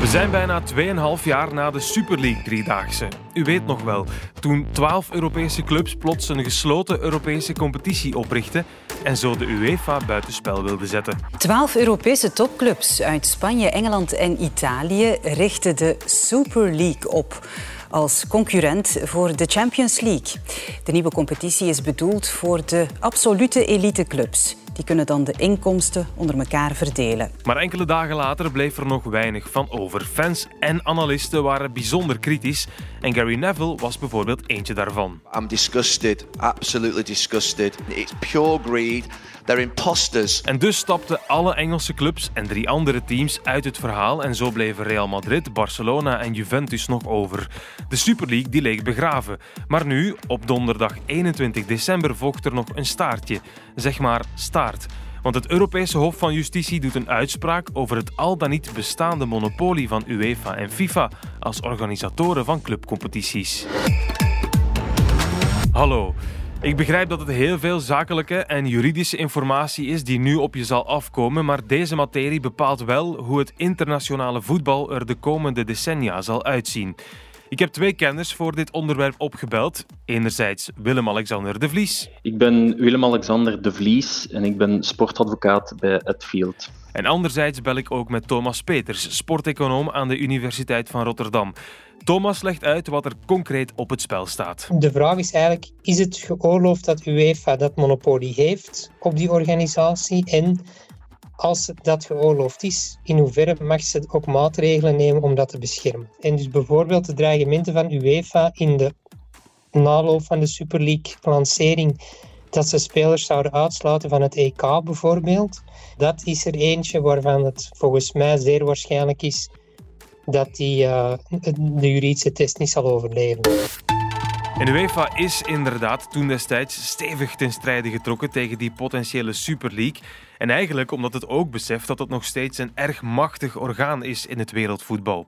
We zijn bijna 2,5 jaar na de Super League driedaagse. U weet nog wel, toen 12 Europese clubs plots een gesloten Europese competitie oprichten en zo de UEFA buitenspel wilden zetten. 12 Europese topclubs uit Spanje, Engeland en Italië richten de Super League op als concurrent voor de Champions League. De nieuwe competitie is bedoeld voor de absolute eliteclubs. Die kunnen dan de inkomsten onder elkaar verdelen. Maar enkele dagen later bleef er nog weinig van over. Fans en analisten waren bijzonder kritisch. En Gary Neville was bijvoorbeeld eentje daarvan. I'm disgusted, absolutely disgusted. It's pure greed. They're imposters. En dus stapten alle Engelse clubs en drie andere teams uit het verhaal en zo bleven Real Madrid, Barcelona en Juventus nog over. De Super League die leek begraven. Maar nu, op donderdag 21 december, volgt er nog een staartje. Zeg maar staart. Want het Europese Hof van Justitie doet een uitspraak over het al dan niet bestaande monopolie van UEFA en FIFA als organisatoren van clubcompetities. Hallo. Ik begrijp dat het heel veel zakelijke en juridische informatie is die nu op je zal afkomen, maar deze materie bepaalt wel hoe het internationale voetbal er de komende decennia zal uitzien. Ik heb twee kenners voor dit onderwerp opgebeld. Enerzijds Willem-Alexander de Vlies. Ik ben Willem-Alexander de Vlies en ik ben sportadvocaat bij Edfield. En anderzijds bel ik ook met Thomas Peters, sporteconoom aan de Universiteit van Rotterdam. Thomas legt uit wat er concreet op het spel staat. De vraag is eigenlijk, is het geoorloofd dat UEFA dat monopolie heeft op die organisatie? En als dat geoorloofd is, in hoeverre mag ze ook maatregelen nemen om dat te beschermen? En dus bijvoorbeeld de dreigementen van UEFA in de naloop van de Super League-lancering dat ze spelers zouden uitsluiten van het EK bijvoorbeeld. Dat is er eentje waarvan het volgens mij zeer waarschijnlijk is dat die uh, de juridische test niet zal overleven. En de UEFA is inderdaad toen destijds stevig ten strijde getrokken tegen die potentiële Super League. En eigenlijk omdat het ook beseft dat het nog steeds een erg machtig orgaan is in het wereldvoetbal.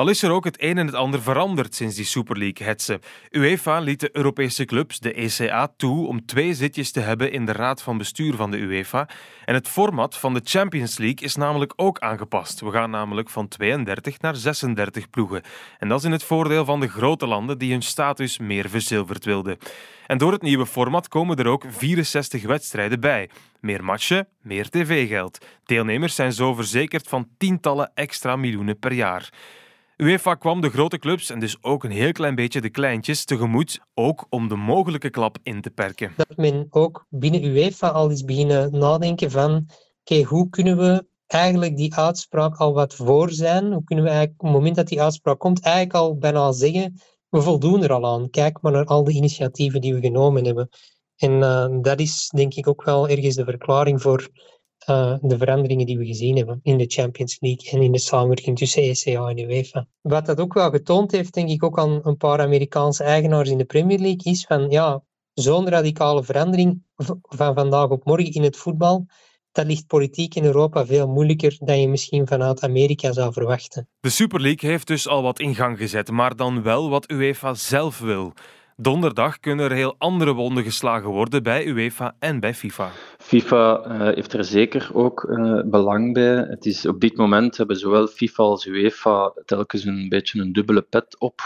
Al is er ook het een en het ander veranderd sinds die Super League-hetsen. UEFA liet de Europese clubs, de ECA, toe om twee zitjes te hebben in de raad van bestuur van de UEFA. En het format van de Champions League is namelijk ook aangepast. We gaan namelijk van 32 naar 36 ploegen. En dat is in het voordeel van de grote landen die hun status meer verzilverd wilden. En door het nieuwe format komen er ook 64 wedstrijden bij. Meer matchen, meer tv-geld. Deelnemers zijn zo verzekerd van tientallen extra miljoenen per jaar. UEFA kwam de grote clubs en dus ook een heel klein beetje de kleintjes tegemoet, ook om de mogelijke klap in te perken. Dat men ook binnen UEFA al eens beginnen nadenken van oké, hoe kunnen we eigenlijk die uitspraak al wat voor zijn? Hoe kunnen we eigenlijk op het moment dat die uitspraak komt eigenlijk al bijna zeggen we voldoen er al aan. Kijk maar naar al de initiatieven die we genomen hebben. En uh, dat is denk ik ook wel ergens de verklaring voor uh, de veranderingen die we gezien hebben in de Champions League en in de samenwerking tussen ECA en UEFA. Wat dat ook wel getoond heeft, denk ik ook aan een paar Amerikaanse eigenaars in de Premier League, is van ja, zo'n radicale verandering van vandaag op morgen in het voetbal, dat ligt politiek in Europa veel moeilijker dan je misschien vanuit Amerika zou verwachten. De Super League heeft dus al wat in gang gezet, maar dan wel wat UEFA zelf wil. Donderdag kunnen er heel andere wonden geslagen worden bij UEFA en bij FIFA. FIFA uh, heeft er zeker ook uh, belang bij. Het is, op dit moment hebben zowel FIFA als UEFA telkens een beetje een dubbele pet op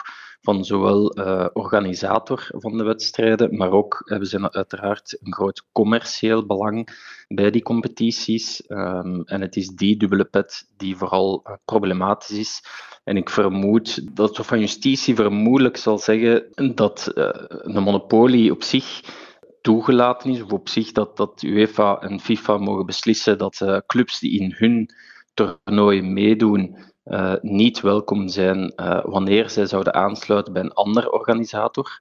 van zowel uh, organisator van de wedstrijden, maar ook hebben ze uiteraard een groot commercieel belang bij die competities. Um, en het is die dubbele pet die vooral uh, problematisch is. En ik vermoed dat het van justitie vermoedelijk zal zeggen dat een monopolie op zich toegelaten is, of op zich dat, dat UEFA en FIFA mogen beslissen dat clubs die in hun toernooi meedoen, uh, niet welkom zijn uh, wanneer zij zouden aansluiten bij een andere organisator.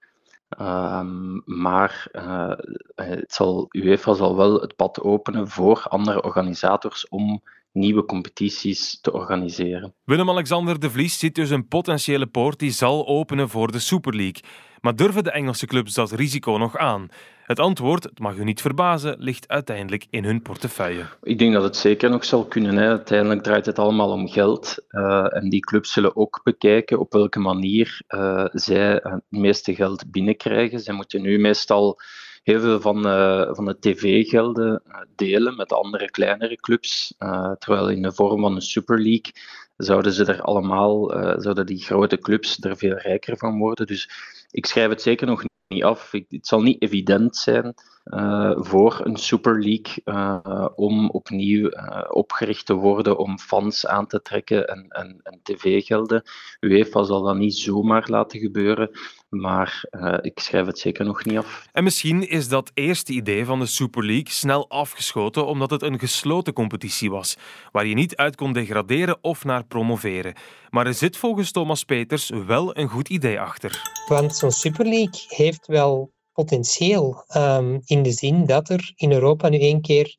Um, maar uh, het zal, UEFA zal wel het pad openen voor andere organisators om nieuwe competities te organiseren. Willem-Alexander de Vlies ziet dus een potentiële poort die zal openen voor de Super League. Maar durven de Engelse clubs dat risico nog aan? Het antwoord, het mag u niet verbazen, ligt uiteindelijk in hun portefeuille. Ik denk dat het zeker nog zal kunnen. Hè. Uiteindelijk draait het allemaal om geld. Uh, en die clubs zullen ook bekijken op welke manier uh, zij het meeste geld binnenkrijgen. Zij moeten nu meestal heel veel van, uh, van de tv-gelden delen met andere kleinere clubs. terwijl in de vorm van een Super League zouden ze er allemaal, zouden die grote clubs er veel rijker van worden. Dus ik schrijf het zeker nog niet af. het zal niet evident zijn uh, voor een Super League uh, om opnieuw uh, opgericht te worden om fans aan te trekken en, en, en tv-gelden. UEFA zal dat niet zomaar laten gebeuren, maar ik schrijf het zeker nog niet af. En misschien is dat eerste idee van de Super League snel afgeschoten omdat het een gesloten competitie was, waar je niet uit kon degraderen of naar promoveren. Maar er zit volgens Thomas Peters wel een goed idee achter. Want zo'n Super League heeft wel potentieel. Um, in de zin dat er in Europa nu één keer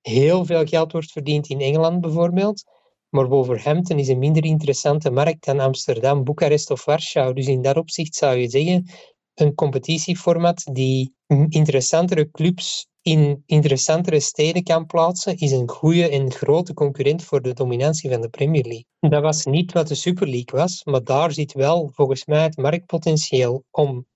heel veel geld wordt verdiend in Engeland bijvoorbeeld. Maar Wolverhampton is een minder interessante markt dan Amsterdam, Boekarest of Warschau. Dus in dat opzicht zou je zeggen, een competitieformat die interessantere clubs in interessantere steden kan plaatsen, is een goede en grote concurrent voor de dominantie van de Premier League. Dat was niet wat de Super League was, maar daar zit wel volgens mij het marktpotentieel om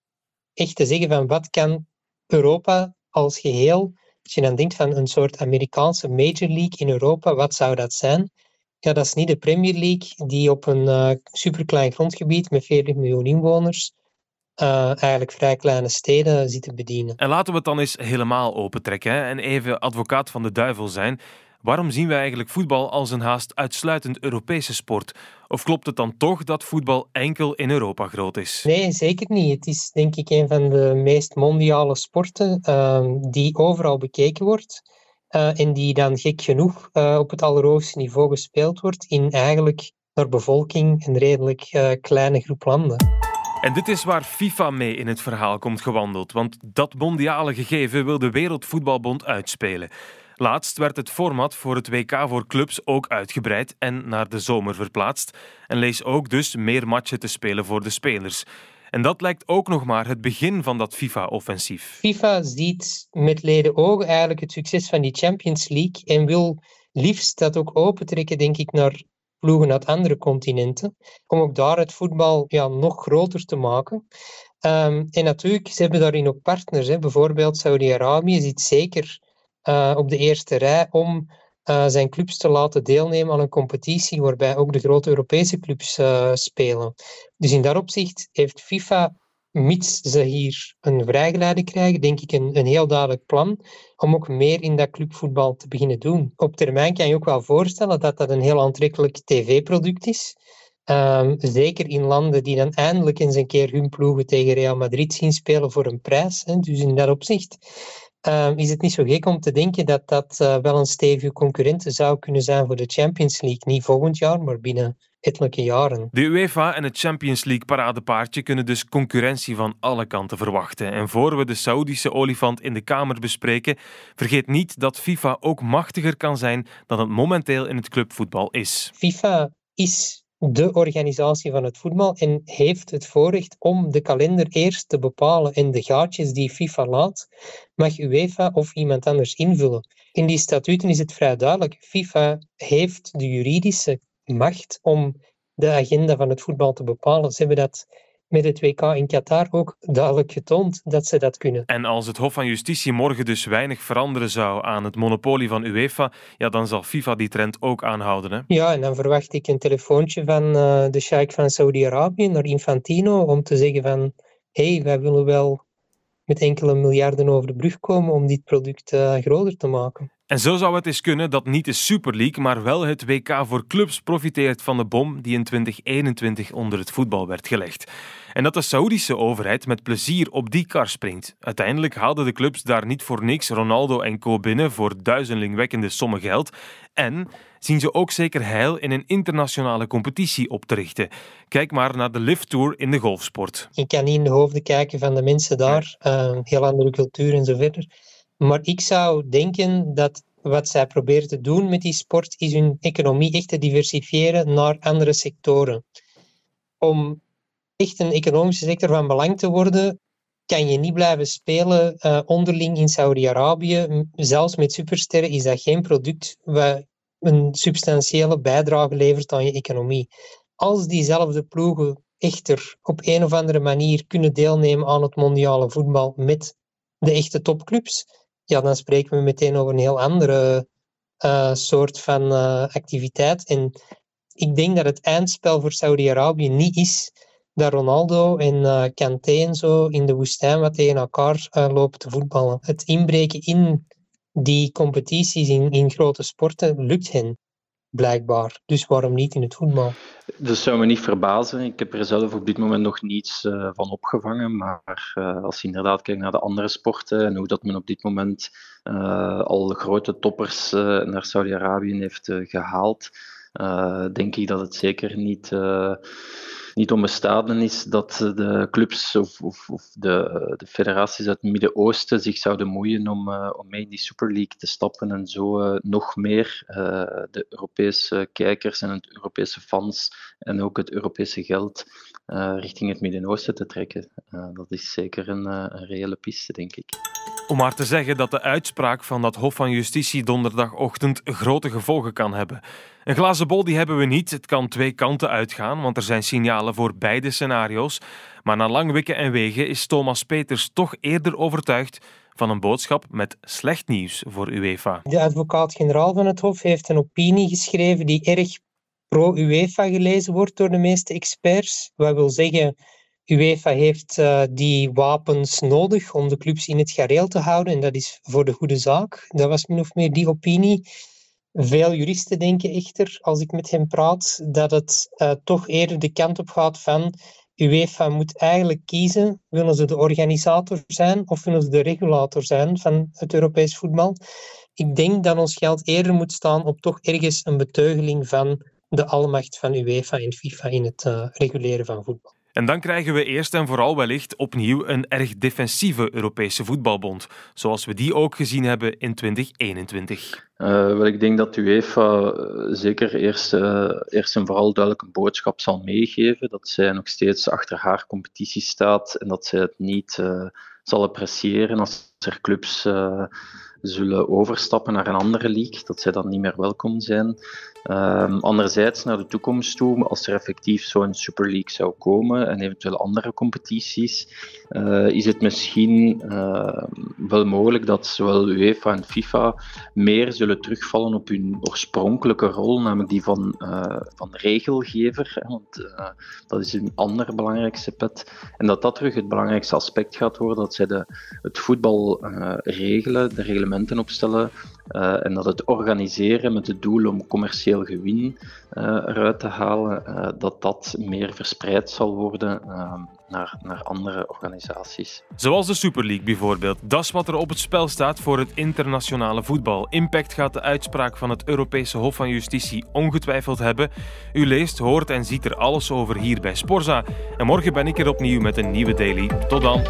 echt te zeggen van wat kan Europa als geheel, als je dan denkt van een soort Amerikaanse Major League in Europa, wat zou dat zijn? Ja, dat is niet de Premier League die op een uh, superklein grondgebied met 40 miljoen inwoners uh, eigenlijk vrij kleine steden zit te bedienen. En laten we het dan eens helemaal opentrekken hè, en even advocaat van de duivel zijn. Waarom zien we eigenlijk voetbal als een haast uitsluitend Europese sport? Of klopt het dan toch dat voetbal enkel in Europa groot is? Nee, zeker niet. Het is denk ik een van de meest mondiale sporten uh, die overal bekeken wordt. Uh, en die dan gek genoeg uh, op het allerhoogste niveau gespeeld wordt in eigenlijk naar bevolking een redelijk eh, kleine groep landen. En dit is waar FIFA mee in het verhaal komt gewandeld, want dat mondiale gegeven wil de Wereldvoetbalbond uitspelen. Laatst werd het format voor het WK voor clubs ook uitgebreid en naar de zomer verplaatst. En lees ook dus meer matchen te spelen voor de spelers. En dat lijkt ook nog maar het begin van dat FIFA-offensief. FIFA ziet met leden ogen eigenlijk het succes van die Champions League en wil liefst dat ook opentrekken, denk ik, naar ploegen uit andere continenten. Om ook daar het voetbal ja, nog groter te maken. Um, en natuurlijk, ze hebben daarin ook partners. Hè. Bijvoorbeeld Saudi-Arabië zit zeker uh, op de eerste rij om uh, zijn clubs te laten deelnemen aan een competitie waarbij ook de grote Europese clubs uh, spelen. Dus in dat opzicht heeft FIFA, mits ze hier een vrijgeleide krijgen, denk ik een, een heel duidelijk plan om ook meer in dat clubvoetbal te beginnen doen. Op termijn kan je ook wel voorstellen dat dat een heel aantrekkelijk tv-product is. Um, zeker in landen die dan eindelijk eens een keer hun ploegen tegen Real Madrid zien spelen voor een prijs. Hè. Dus in dat opzicht Ehm, is het niet zo gek om te denken dat dat uh, wel een stevige concurrent zou kunnen zijn voor de Champions League. Niet volgend jaar, maar binnen ettelijke jaren. De UEFA en het Champions League paradepaardje kunnen dus concurrentie van alle kanten verwachten. En voor we de Saoedische olifant in de Kamer bespreken, vergeet niet dat FIFA ook machtiger kan zijn dan het momenteel in het clubvoetbal is. FIFA is de organisatie van het voetbal en heeft het voorrecht om de kalender eerst te bepalen en de gaatjes die FIFA laat, mag UEFA of iemand anders invullen. In die statuten is het vrij duidelijk. FIFA heeft de juridische macht om de agenda van het voetbal te bepalen. Ze hebben dat met het WK in Qatar ook duidelijk getoond dat ze dat kunnen. En als het Hof van Justitie morgen dus weinig veranderen zou aan het monopolie van UEFA, ja, dan zal FIFA die trend ook aanhouden. Hè? Ja, en dan verwacht ik een telefoontje van uh, de sheikh van Saudi-Arabië naar Infantino om te zeggen van hé, hey, wij willen wel met enkele miljarden over de brug komen om dit product uh, groter te maken. En zo zou het eens kunnen dat niet de Super League, maar wel het WK voor clubs profiteert van de bom die in 2021 onder het voetbal werd gelegd. En dat de Saoedische overheid met plezier op die kar springt. Uiteindelijk haalden de clubs daar niet voor niks Ronaldo en co binnen voor duizelingwekkende sommen geld. En zien ze ook zeker heil in een internationale competitie op te richten. Kijk maar naar de Lift Tour in de golfsport. Ik kan niet in de hoofden kijken van de mensen daar, uh, heel andere cultuur en zo verder. Maar ik zou denken dat wat zij proberen te doen met die sport, is hun economie echt te diversifiëren naar andere sectoren. Om echt een economische sector van belang te worden, kan je niet blijven spelen uh, onderling in Saudi-Arabië. Zelfs met supersterren is dat geen product wat een substantiële bijdrage levert aan je economie. Als diezelfde ploegen echter op een of andere manier kunnen deelnemen aan het mondiale voetbal met de echte topclubs, ja, dan spreken we meteen over een heel andere uh, soort van uh, activiteit. En ik denk dat het eindspel voor Saudi-Arabië niet is dat Ronaldo en uh, Kanté en zo in de woestijn wat tegen elkaar lopen te voetballen. Het inbreken in die competities in, in grote sporten lukt hen blijkbaar. Dus waarom niet in het voetbal? Dat zou me niet verbazen. Ik heb er zelf op dit moment nog niets uh, van opgevangen. Maar uh, als je inderdaad kijkt naar de andere sporten en hoe dat men op dit moment uh, al grote toppers naar Saudi-Arabië heeft gehaald, denk ik dat het zeker niet niet onbestaande is dat de clubs of, of, of de, de, federaties uit het Midden-Oosten zich zouden moeien om, uh, om mee in die Super League te stappen en zo uh, nog meer de Europese kijkers en het Europese fans en ook het Europese geld richting het Midden-Oosten te trekken. dat is zeker een, een reële piste, denk ik. Om maar te zeggen dat de uitspraak van dat Hof van Justitie donderdagochtend grote gevolgen kan hebben. Een glazen bol die hebben we niet. Het kan twee kanten uitgaan, want er zijn signalen voor beide scenario's. Maar na lang wikken en wegen is Thomas Peters toch eerder overtuigd van een boodschap met slecht nieuws voor UEFA. De advocaat-generaal van het Hof heeft een opinie geschreven die erg pro-UEFA gelezen wordt door de meeste experts. Wat wil zeggen, UEFA heeft uh, die wapens nodig om de clubs in het gareel te houden en dat is voor de goede zaak. Dat was min of meer die opinie. Veel juristen denken echter, als ik met hen praat, dat het uh, toch eerder de kant op gaat van UEFA moet eigenlijk kiezen, willen ze de organisator zijn of willen ze de regulator zijn van het Europees voetbal. Ik denk dat ons geld eerder moet staan op toch ergens een beteugeling van de almacht van UEFA en FIFA in het uh, reguleren van voetbal. En dan krijgen we eerst en vooral wellicht opnieuw een erg defensieve Europese voetbalbond, zoals we die ook gezien hebben in 2021. Uh, wel, ik denk dat UEFA uh, zeker eerst, uh, eerst en vooral duidelijk een boodschap zal meegeven dat zij nog steeds achter haar competitie staat en dat zij het niet zal appreciëren als er clubs zullen overstappen naar een andere league, dat zij dan niet meer welkom zijn. Um, anderzijds, naar de toekomst toe, als er effectief zo'n Super League zou komen en eventueel andere competities, uh, is het misschien uh, wel mogelijk dat zowel UEFA en FIFA meer zullen terugvallen op hun oorspronkelijke rol, namelijk die van, uh, van regelgever. Want dat is een ander belangrijkste pet. En dat dat terug het belangrijkste aspect gaat worden, dat zij de, het voetbal regelen, de reglementen opstellen, en dat het organiseren met het doel om commercieel gewin uh, eruit te halen, uh, dat dat meer verspreid zal worden uh, naar, naar andere organisaties. Zoals de Super League bijvoorbeeld. Dat is wat er op het spel staat voor het internationale voetbal. Impact gaat de uitspraak van het Europese Hof van Justitie ongetwijfeld hebben. U leest, hoort en ziet er alles over hier bij Sporza. En morgen ben ik er opnieuw met een nieuwe daily. Tot dan.